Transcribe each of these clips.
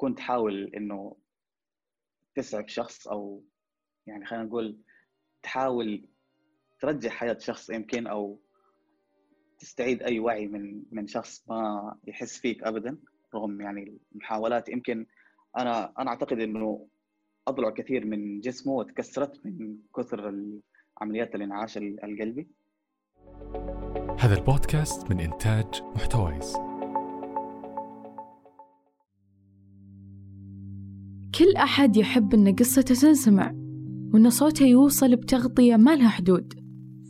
تكون تحاول إنه تسعف شخص أو يعني خلينا نقول تحاول ترجع حياة شخص يمكن أو تستعيد أي وعي من من شخص ما يحس فيك ابدا رغم يعني المحاولات. يمكن أنا أنا أعتقد إنه أضلع كثير من جسمه وتكسرت من كثر عمليات الانعاش القلبي. هذا البودكاست من إنتاج محتويس. كل أحد يحب أن قصته تنسمع وأن صوته يوصل بتغطية ما لها حدود.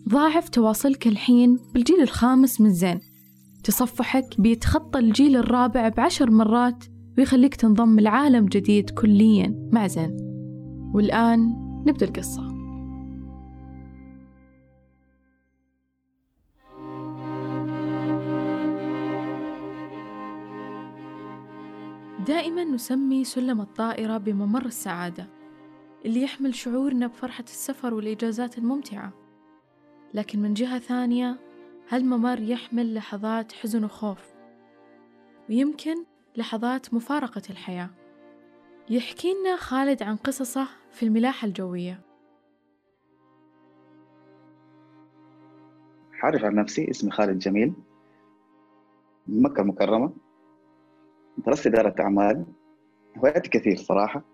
ضاعف تواصلك الحين بالجيل الخامس من زين. تصفحك بيتخطى الجيل الرابع بعشر مرات ويخليك تنضم لعالم جديد كليا مع زين. والآن نبدأ القصة. دائما نسمي سلم الطائرة بممر السعادة اللي يحمل شعورنا بفرحة السفر والإجازات الممتعة. لكن من جهة ثانية هالممر يحمل لحظات حزن وخوف ويمكن لحظات مفارقة الحياة. يحكي لنا خالد عن قصصه في الملاحة الجوية. حارف عن نفسي اسمي خالد جميل من مكة المكرمة. درست إدارة أعمال هواياتي كثير صراحة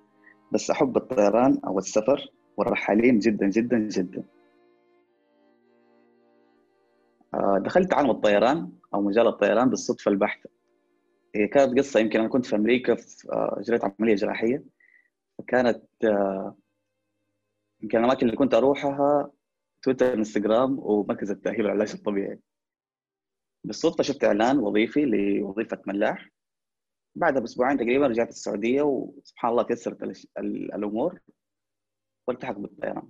بس أحب الطيران أو السفر والرحالين جدا جدا جدا. آه، دخلت عالم الطيران أو مجال الطيران بالصدفة البحتة هي كانت قصة يمكن أنا كنت في أمريكا في آه، أجريت عملية جراحية. فكانت آه، يمكن الأماكن اللي كنت أروحها تويتر إنستغرام ومركز التأهيل والعلاج الطبيعي. بالصدفة شفت إعلان وظيفي لوظيفة ملاح. بعدها بأسبوعين تقريبا رجعت السعودية وسبحان الله تيسرت الأمور والتحق بالطيران.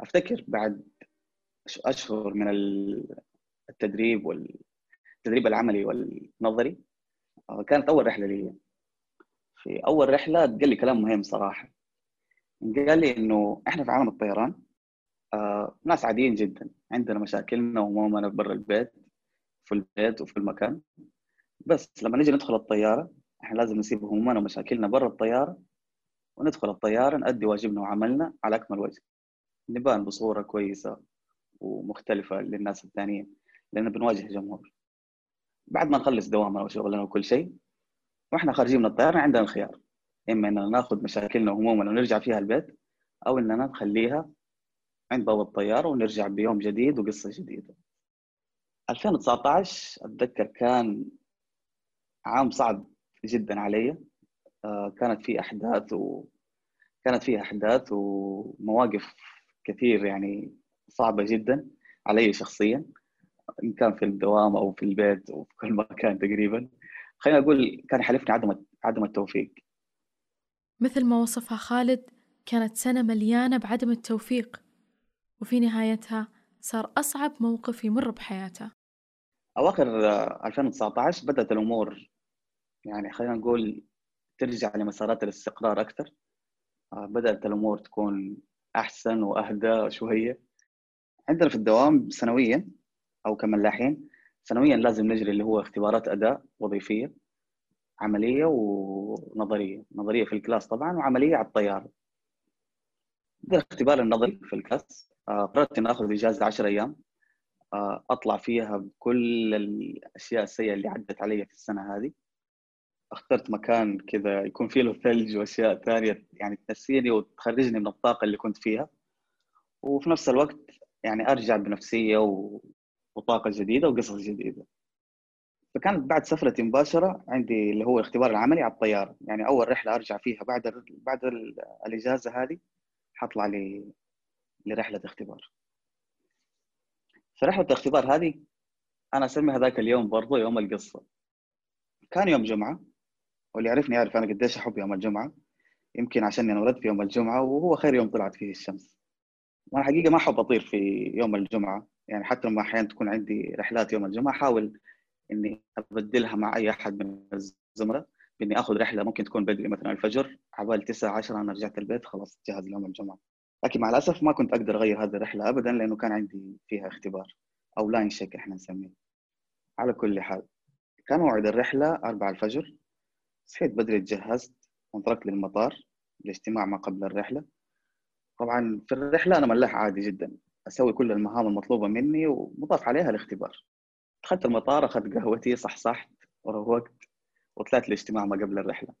أفتكر بعد أشهر من التدريب والتدريب العملي والنظري آه، كانت أول رحلة لي. في أول رحلة قال لي كلام مهم صراحة. قال لي إنه إحنا في عالم الطيران ناس عاديين جدا. عندنا مشاكلنا وهمومنا برا البيت في البيت وفي المكان. بس لما نجي ندخل الطيارة إحنا لازم نسيب همومنا ومشاكلنا برا الطيارة وندخل الطيارة نؤدي واجبنا وعملنا على أكمل وجه. نبان بصورة كويسة ومختلفة للناس الثانيين لأن بنواجه جمهور. بعد ما نخلص دوامنا وشغلنا وكل شيء وإحنا خارجين من الطيارة عندنا الخيار. إما إننا ناخذ مشاكلنا وهمومنا ونرجع فيها البيت أو إننا نخليها عند باب الطيارة ونرجع بيوم جديد وقصة جديدة. 2019 أتذكر كان عام صعب جدا علي. آه، كانت في أحداث وكانت فيها أحداث ومواقف كثير يعني صعبة جدا علي شخصيا إن كان في الدوام أو في البيت أو في كل مكان تقريبا. خلينا أقول كان حلفني عدم عدم التوفيق. مثل ما وصفها خالد كانت سنة مليانة بعدم التوفيق. وفي نهايتها صار أصعب موقف يمر بحياته. أواخر 2019 بدأت الأمور يعني خلينا نقول ترجع لمسارات الاستقرار أكثر. بدأت الأمور تكون أحسن وأهدى شوية. عندنا في الدوام سنويا أو كملاحين سنويا لازم نجري اللي هو اختبارات أداء وظيفية عملية ونظرية نظرية في ال class طبعا وعملية على الطيارة. الاختبار النظري في الكلاس. آه، قررت إني آخذ اجازه 10 أيام. آه، أطلع فيها بكل الأشياء السيئة اللي عدت علي في السنة هذه. اخترت مكان كذا يكون فيه له ثلج وأشياء ثانية يعني تنسيني وتخرجني من الطاقة اللي كنت فيها. وفي نفس الوقت يعني أرجع بنفسية وطاقة جديدة وقصص جديدة. فكانت بعد سفرتي مباشرة عندي اللي هو الاختبار العملي على الطيارة. يعني أول رحلة أرجع فيها بعد بعد الإجازة هذه حطلع لي لرحلة اختبار. فرحلة الاختبار هذه أنا اسمي هذاك اليوم برضو يوم القصة. كان يوم جمعة واللي يعرفني يعرف أنا قديش أحب يوم الجمعة. يمكن عشان أنا ولدت في يوم الجمعة وهو خير يوم طلعت فيه الشمس. وأنا حقيقة ما أحب أطير في يوم الجمعة. يعني حتى لما أحيانا تكون عندي رحلات يوم الجمعة أحاول إني أبدلها مع أي أحد من الزملاء بإني آخذ رحلة ممكن تكون بدري مثلا الفجر عبال 9 10 أنا رجعت البيت خلاص جاهز ليوم الجمعة. لكن مع الأسف ما كنت أقدر أغير هذه الرحلة ابدا لأنه كان عندي فيها اختبار أو لاين شيك إحنا نسميه. على كل حال كان موعد الرحلة 4 الفجر صحيت بدري تجهزت وانطلقت للمطار لاجتماع ما قبل الرحلة. طبعا في الرحلة أنا ملاح عادي جدا أسوي كل المهام المطلوبة مني ومضاف عليها الاختبار. دخلت المطار أخذت قهوتي صحصحت وروقت وطلعت الاجتماع ما قبل الرحلة.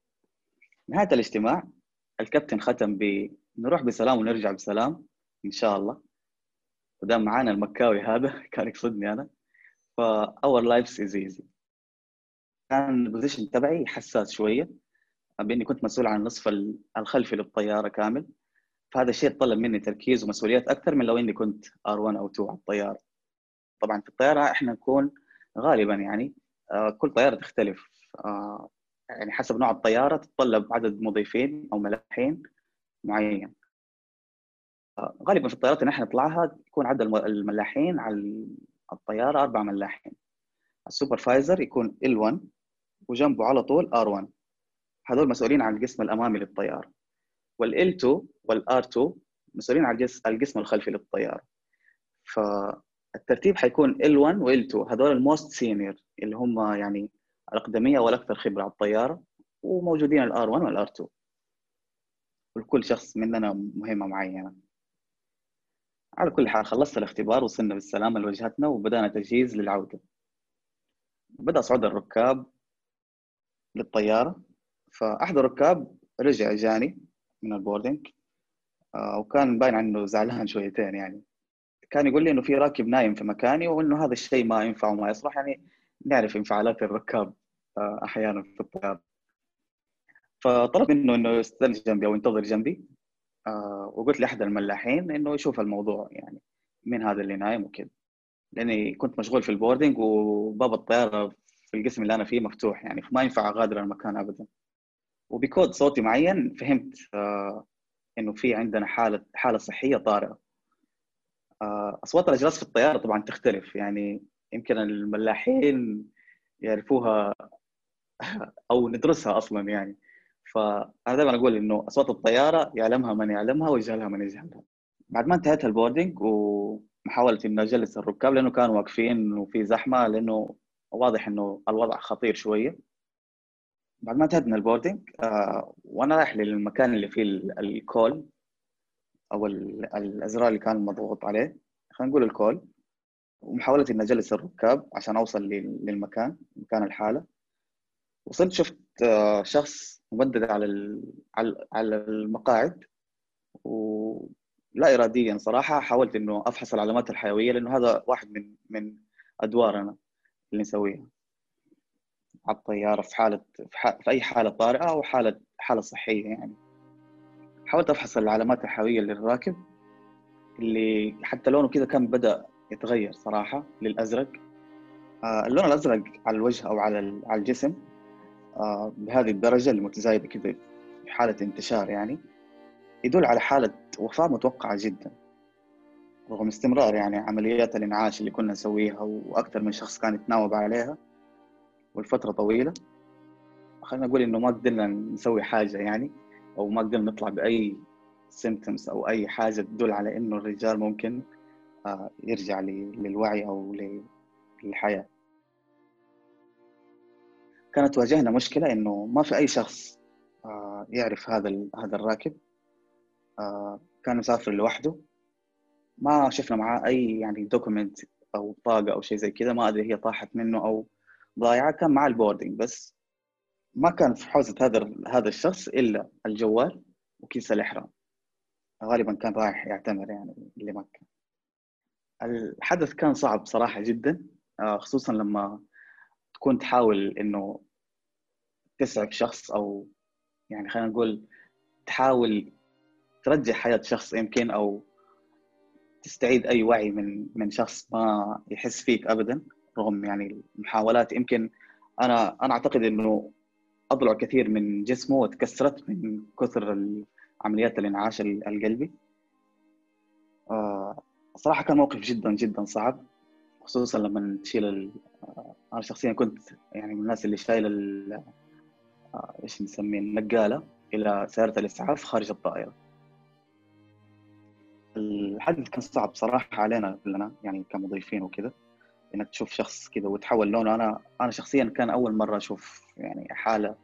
نهاية الاجتماع الكابتن ختم ب نروح بسلام ونرجع بسلام إن شاء الله. ودام معانا المكاوي هذا كان يقصدني أنا. ف our life is easy كان ال position تبعي حساس شوية بإني كنت مسؤول عن النصف الخلفي للطيارة كامل. فهذا الشيء طلب مني تركيز ومسؤوليات أكثر من لو إني كنت R1 أو 2 على الطيارة. طبعا في الطيارة إحنا نكون غالبا يعني آه، كل طيارة تختلف. آه، يعني حسب نوع الطيارة تتطلب عدد مضيفين أو ملاحين. معين. آه، غالبا في الطيارات اللي إحنا نطلعها يكون عدد الملاحين على الطيارة أربع ملاحين. ال supervisor يكون L1 وجنبه على طول R1 هذول مسؤولين عن القسم الأمامي للطيارة. وال L2 وال R2 مسؤولين عن القسم الخلفي للطيارة. فالترتيب حيكون L1 و L2 هذول ال most senior اللي هم يعني الأقدمية والأكثر خبرة على الطيارة وموجودين ال R1 وال R2 ولكل شخص مننا مهمة معينه على كل حال خلصت الاختبار وصلنا بالسلامة لوجهتنا وبدأنا تجهيز للعودة. بدأ صعود الركاب للطيارة فأحد الركاب رجع جاني من البوردنج آه، وكان باين عنه زعلان شويتين يعني. كان يقول لي إنه في راكب نايم في مكاني وانه هذا الشيء ما ينفع وما يصلح يعني نعرف إنفعالات الركاب آه، أحيانا في الطيارة. فطلب منه إنه يستنى جنبي أو ينتظر جنبي. آه وقلت لأحد الملاحين إنه يشوف الموضوع يعني مين هذا اللي نايم وكذا. لأني كنت مشغول في البوردنج وباب الطيارة في القسم اللي أنا فيه مفتوح يعني فما ينفع أغادر المكان ابدا. وبكود صوتي معين فهمت آه إنه في عندنا حالة حالة صحية طارئة. آه أصوات الأجراس في الطيارة طبعا تختلف يعني يمكن الملاحين يعرفوها أو ندرسها أصلا يعني. فانا دائما أقول إنه أصوات الطيارة يعلمها من يعلمها ويجهلها من يجهلها بعد ما انتهيت ال boarding ومحاولة اني اجلس الركاب لأنه كانوا واقفين وفي زحمة لأنه واضح إنه الوضع خطير شوية. بعد ما انتهيت من ال boarding آه وأنا رايح للمكان اللي فيه الكول أو الأزرار اللي كان مضغوط عليه. خلينا نقول الكول. ومحاولة اني اجلس الركاب عشان أوصل للمكان مكان الحالة. وصلت شفت آه، شخص ممدد على على المقاعد. ولا اراديا صراحة حاولت إنه أفحص العلامات الحيوية لأنه هذا واحد من من أدوارنا اللي نسويها. على الطيارة في حالة في, في أي حالة طارئة أو حالة حالة صحية يعني. حاولت أفحص العلامات الحيوية للراكب اللي حتى لونه كذا كان بدأ يتغير صراحة للأزرق. آه، اللون الأزرق على الوجه أو على على الجسم. بهذه الدرجة المتزايدة كذا في حالة انتشار يعني يدل على حالة وفاة متوقعة جدا رغم استمرار يعني عمليات الإنعاش اللي كنا نسويها وأكثر من شخص كان يتناوب عليها والفترة طويلة. خلينا نقول إنه ما قدرنا نسوي حاجة يعني أو ما قدرنا نطلع بأي symptoms أو أي حاجة تدل على إنه الرجال ممكن آه، يرجع للوعي أو للحياة. كانت تواجهنا مشكلة إنه ما في أي شخص آه، يعرف هذا هذا الراكب. آه، كان مسافر لوحده. ما شفنا معاه أي يعني document أو بطاقه أو شيء زي كذا ما أدري هي طاحت منه أو ضايعة. كان معاه البوردنج بس. ما كان في حوزة هذا هذا الشخص إلا الجوال وكيس الإحرام. غالبا كان رايح يعتمر يعني لمكة. الحدث كان صعب صراحة جدا آه، خصوصا لما تكون تحاول إنه تسعف شخص أو يعني خلينا نقول تحاول ترجع حياة شخص يمكن أو تستعيد أي وعي من من شخص ما يحس فيك ابدا رغم يعني المحاولات. يمكن أنا أنا أعتقد إنه أضلع كثير من جسمه وتكسرت من كثر عمليات الإنعاش القلبي. آه، صراحة كان موقف جدا جدا صعب. خصوصا لما تشيل أنا شخصيا كنت يعني من الناس اللي شايل آه، إيش نسميه النقالة إلى سيارة الإسعاف خارج الطائرة. الحدث كان صعب صراحة علينا كلنا يعني كمضيفين وكذا إنك تشوف شخص كذا وتحول لونه. أنا أنا شخصيا كان أول مرة أشوف يعني حالة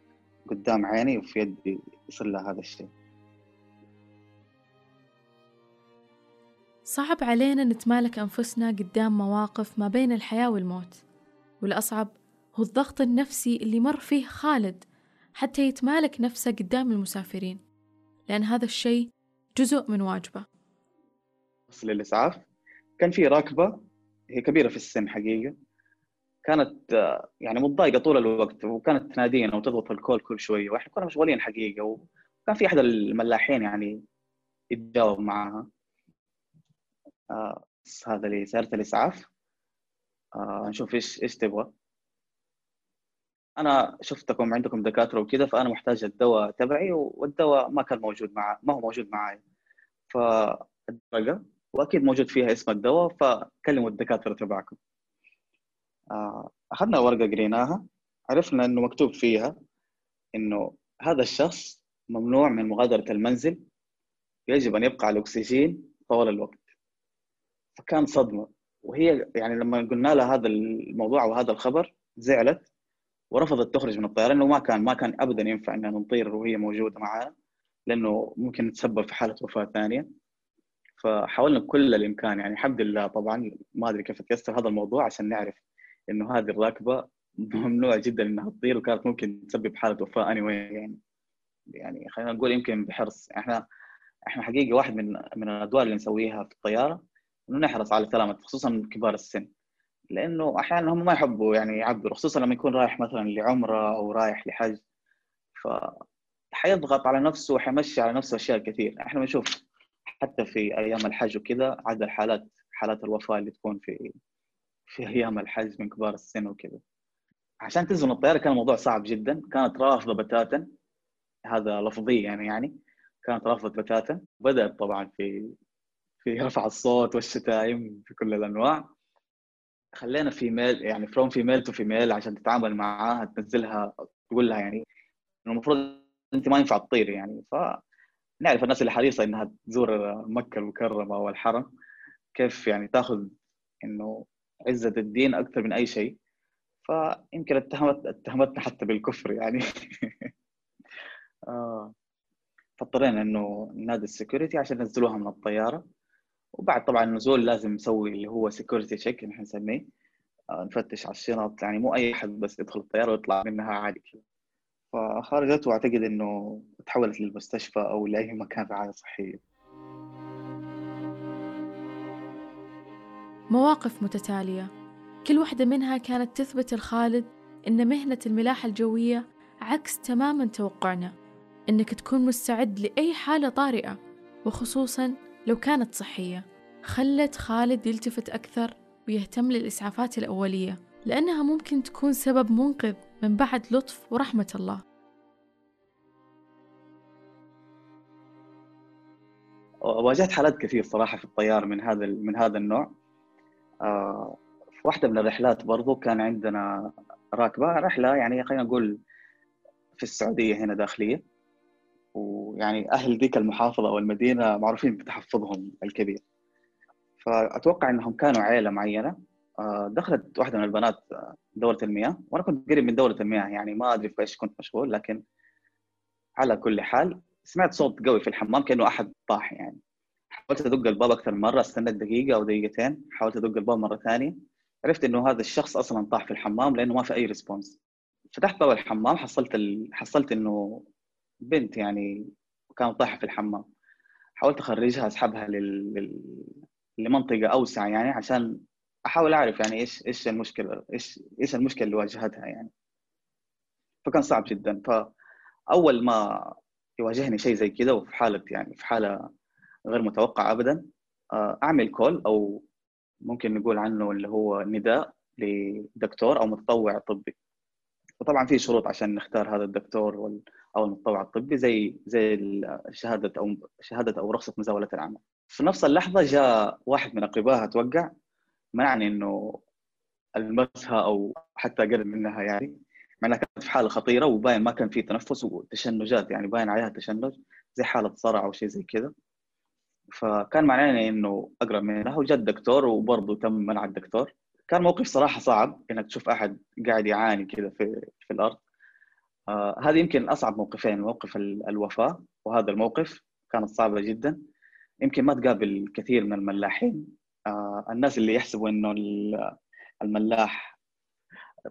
قدام عيني وفي يدي يصير لها هذا الشيء. صعب علينا نتمالك أنفسنا قدام مواقف ما بين الحياة والموت والأصعب هو الضغط النفسي اللي مر فيه خالد حتى يتمالك نفسه قدام المسافرين لأن هذا الشيء جزء من واجبه. وصل الإسعاف. كان في راكبة هي كبيرة في السن حقيقة. كانت يعني متضايقة طول الوقت وكانت تنادينا وتضغط الكول كل شوية وإحنا كنا مشغولين حقيقة وكان في أحد الملاحين يعني يتجاوب معها هذا اللي سيارة الإسعاف آه نشوف إيش إيش تبغى. أنا شفتكم عندكم دكاترة وكذا فأنا محتاج الدواء تبعي والدواء ما كان موجود مع ما هو موجود معي فالورقة وأكيد موجود فيها اسم الدواء فكلموا الدكاترة تبعكم. آه أخذنا ورقة قريناها عرفنا إنه مكتوب فيها إنه هذا الشخص ممنوع من مغادرة المنزل يجب أن يبقى على الأكسجين طوال الوقت. فكان صدمة. وهي يعني لما قلنا لها هذا الموضوع وهذا الخبر زعلت ورفضت تخرج من الطياره لأنه ما كان ما كان ابدا ينفع إننا نطير وهي موجودة معنا لأنه ممكن نتسبب في حالة وفاة ثانية. فحاولنا بكل الإمكان يعني الحمد لله طبعا ما أدري كيف تيسر هذا الموضوع عشان نعرف إنه هذه الراكبه ممنوع جدا إنها تطير وكانت ممكن تسبب حالة وفاة اني anyway يعني يعني خلينا نقول يمكن بحرص. إحنا إحنا حقيقة واحد من من الأدوار اللي نسويها في الطيارة انه نحرص على سلامه خصوصا كبار السن. لأنه أحيانا هم ما يحبوا يعني يعبروا خصوصا لما يكون رايح مثلا لعمرة أو رايح لحج. ف حيضغط على نفسه وحيمشي على نفسه أشياء كثير. إحنا بنشوف حتى في أيام الحج وكذا عدد الحالات حالات الوفاة اللي تكون في في أيام الحج من كبار السن وكذا. عشان تنزل الطيارة كان الموضوع صعب جدا. كانت رافضة بتاتا. هذا لفظيا يعني, يعني. كانت رافضة بتاتا. بدأت طبعا في في رفع الصوت والشتايم في كل الأنواع. خلينا female يعني from female to female عشان تتعامل معاها تنزلها تقول لها يعني المفروض أنت ما ينفع تطير يعني. فنعرف الناس اللي حريصة إنها تزور مكة المكرمة والحرم كيف يعني تأخذ إنه عزة الدين أكثر من أي شيء. فيمكن اتهمت اتهمتنا حتى بالكفر يعني. آه. فاضطرينا إنه ننادي ال security عشان ننزلوها من الطيارة. وبعد طبعا النزول لازم نسوي اللي هو security check نحن نسميه نفتش على الشنط يعني مو أي حد بس يدخل الطيارة ويطلع منها عادي كذا فخرجت وأعتقد إنه تحولت للمستشفى أو لأي مكان رعايه صحيه مواقف متتالية. كل واحدة منها كانت تثبت الخالد إن مهنة الملاحة الجوية عكس تماما توقعنا إنك تكون مستعد لأي حالة طارئة وخصوصا لو كانت صحية خلت خالد يلتفت أكثر ويهتم للإسعافات الأولية لأنها ممكن تكون سبب منقذ من بعد لطف ورحمة الله. واجهت حالات كثير صراحة في الطيار من هذا من هذا النوع. آه، في واحدة من الرحلات برضو كان عندنا راكبة رحلة يعني خلينا نقول في السعودية هنا داخلية. ويعني أهل ذيك المحافظة أو المدينة معروفين بتحفظهم الكبير. فأتوقع إنهم كانوا عائله معينة. آه، دخلت واحدة من البنات آه، دوره المياه. وأنا كنت قريب من دوره المياه يعني ما أدري في إيش كنت مشغول لكن على كل حال سمعت صوت قوي في الحمام كأنه أحد طاح يعني. حاولت أدق الباب أكثر من مرة استنيت دقيقة أو دقيقتين حاولت أدق الباب مرة ثانية. عرفت إنه هذا الشخص أصلا طاح في الحمام لأنه ما في أي ريسبونس. فتحت باب الحمام حصلت ال... حصلت إنه بنت يعني كانت طايحة في الحمام. حاولت أخرجها أسحبها لل... لل... لمنطقة أوسع يعني عشان أحاول أعرف يعني إيش إيش المشكلة إيش إيش المشكلة اللي واجهتها يعني. فكان صعب جدا. فأول ما يواجهني شيء زي كذا وفي حالة يعني في حالة غير متوقعة ابدا آه، أعمل كول أو ممكن نقول عنه اللي هو نداء لدكتور أو متطوع طبي. وطبعا في شروط عشان نختار هذا الدكتور. أو المتطوع الطبي زي زي شهاده أو شهادة أو رخصة مزاوله العمل. في نفس اللحظة جاء واحد من اقربائها توقع منعني إنه المسها أو حتى اقرب منها يعني مع إنها كانت في حالة خطيرة وباين ما كان في تنفس وتشنجات يعني باين عليها تشنج زي حالة صرع أو شيء زي كذا. فكان معناه إنه أقرب منها وجد دكتور وبرضه تم منع الدكتور. كان موقف صراحة صعب إنك تشوف أحد قاعد يعاني كذا في في الأرض. آه هذه يمكن أصعب موقفين موقف الوفاة وهذا الموقف كانت صعبة جدا. يمكن ما تقابل كثير من الملاحين. آه الناس اللي يحسبوا إنه الملاح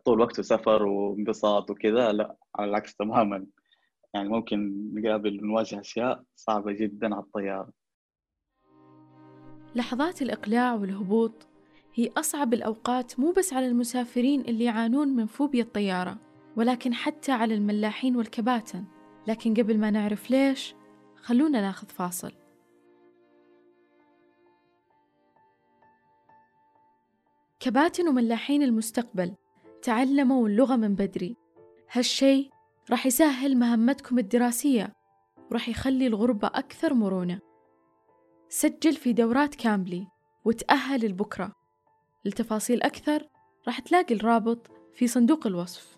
طول وقته سفر وانبساط وكذا لا على العكس تماما. يعني ممكن نقابل نواجه أشياء صعبة جدا على الطيارة. لحظات الإقلاع والهبوط هي أصعب الأوقات مو بس على المسافرين اللي يعانون من فوبيا الطيارة. ولكن حتى على الملاحين والكباتن. لكن قبل ما نعرف ليش خلونا ناخذ فاصل. كباتن وملاحين المستقبل تعلموا اللغة من بدري. هالشي راح يسهل مهمتكم الدراسية وراح يخلي الغربة أكثر مرونة. سجل في دورات كامبلي وتأهل لبكرة. لتفاصيل أكثر راح تلاقي الرابط في صندوق الوصف.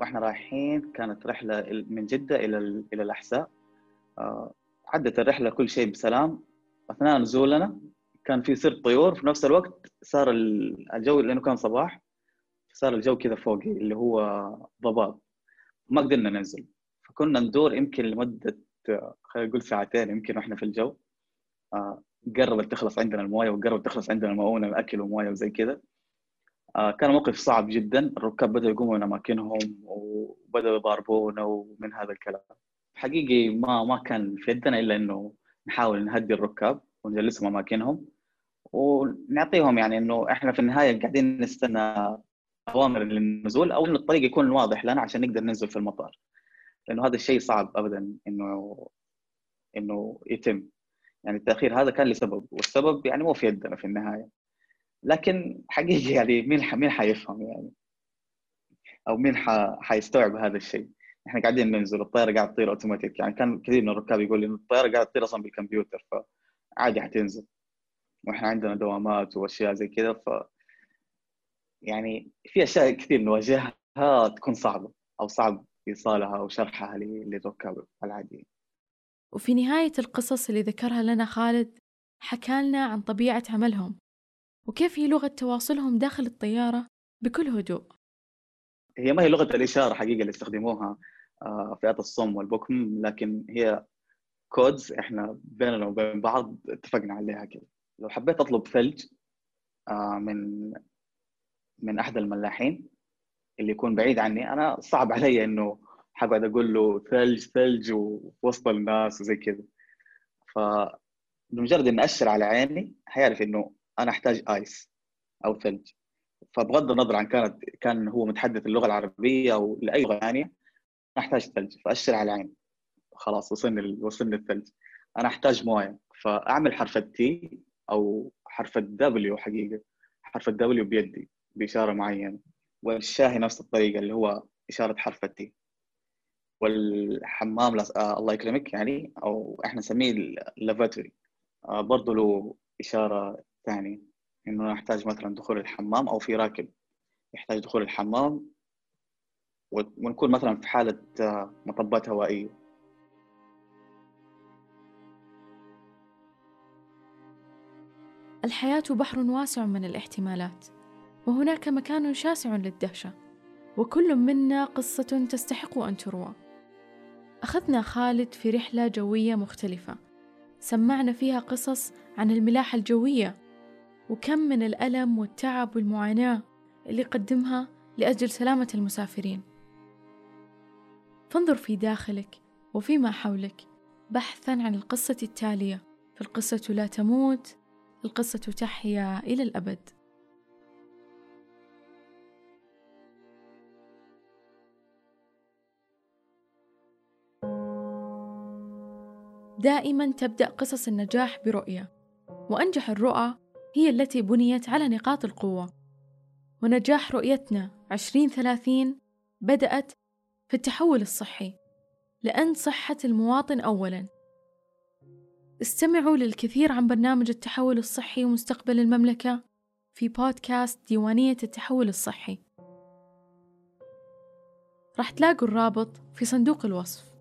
وإحنا رايحين كانت رحلة من جدة إلى إلى الأحساء آه، عدت الرحلة كل شيء بسلام. أثناء نزولنا كان في سرب طيور. في نفس الوقت صار الجو لأنه كان صباح صار الجو كذا فوقي اللي هو ضباب. ما قدرنا ننزل. فكنا ندور يمكن لمدة خلينا نقول ساعتين يمكن وإحنا في الجو. آه، قربت تخلص عندنا الموية وقربت تخلص عندنا المؤونة الأكل ومويه وزي كذا. كان موقف صعب جدا. الركاب بدأوا يقوموا من أماكنهم وبدأوا يضاربونا ومن هذا الكلام. حقيقي ما ما كان في يدنا إلا إنه نحاول نهدي الركاب ونجلسهم أماكنهم ونعطيهم يعني إنه إحنا في النهاية قاعدين نستنى أوامر للنزول أو إنه الطريق يكون واضح لنا عشان نقدر ننزل في المطار. لأنه هذا الشيء صعب أبدا إنه إنه يتم. يعني التأخير هذا كان لسبب والسبب يعني مو في يدنا في النهاية. لكن حقيقي يعني مين. مين حيفهم يعني أو مين. حيستوعب هذا الشيء إحنا قاعدين ننزل الطيارة قاعدة تطير اوتوماتيك يعني كان كثير من الركاب يقول لي الطيارة قاعدة تطير أصلا بالكمبيوتر فعادي حتنزل وإحنا عندنا دوامات وأشياء زي كذا ف يعني في أشياء كثير نواجهها تكون صعبة أو صعب إيصالها أو شرحها للركاب العاديين وفي نهاية القصص اللي ذكرها لنا خالد حكالنا عن طبيعة عملهم وكيف هي لغة تواصلهم داخل الطيارة بكل هدوء. هي ما هي لغة الإشارة حقيقة اللي يستخدموها آه، فئات الصم والبكم لكن هي كودز إحنا بيننا وبين بعض اتفقنا عليها كده. لو حبيت أطلب ثلج آه، من من أحد الملاحين اللي يكون بعيد عني أنا صعب علي إنه حقعد أقول له ثلج ثلج ووسط الناس وزي كذا. ف بمجرد إني أشر على عيني حيعرف إنه أنا أحتاج ice أو ثلج. فبغض النظر عن كانت كان هو متحدث اللغة العربية أو لأي لغة ثانية أنا أحتاج ثلج. فأشر على عيني. خلاص وصلني وصلني الثلج. أنا أحتاج موية. فأعمل حرف التي أو حرف الدبليو حقيقة. حرف الدبليو بيدي بإشارة معينة. والشاهي نفس الطريقة اللي هو إشارة حرف ال T والحمام لس... آه الله يكرمك يعني أو إحنا نسميه اللافاتوري آه برضه له إشارة ثانية إنه نحتاج مثلا دخول الحمام أو في راكب يحتاج دخول الحمام ونكون مثلا في حالة آه مطبات هوائية. الحياة بحر واسع من الاحتمالات وهناك مكان شاسع للدهشة وكل منا قصة تستحق أن تروى. أخذنا خالد في رحلة جوية مختلفة سمعنا فيها قصص عن الملاحة الجوية وكم من الألم والتعب والمعاناة اللي قدمها لأجل سلامة المسافرين. فانظر في داخلك وفيما حولك بحثا عن القصة التالية. فالقصة لا تموت القصة تحيا إلى الأبد. دائما تبدأ قصص النجاح برؤية وأنجح الرؤى هي التي بنيت على نقاط القوة. ونجاح رؤيتنا 2030 بدأت في التحول الصحي. لأن صحة المواطن أولا. استمعوا للكثير عن برنامج التحول الصحي ومستقبل المملكة في بودكاست ديوانية التحول الصحي. راح تلاقوا الرابط في صندوق الوصف.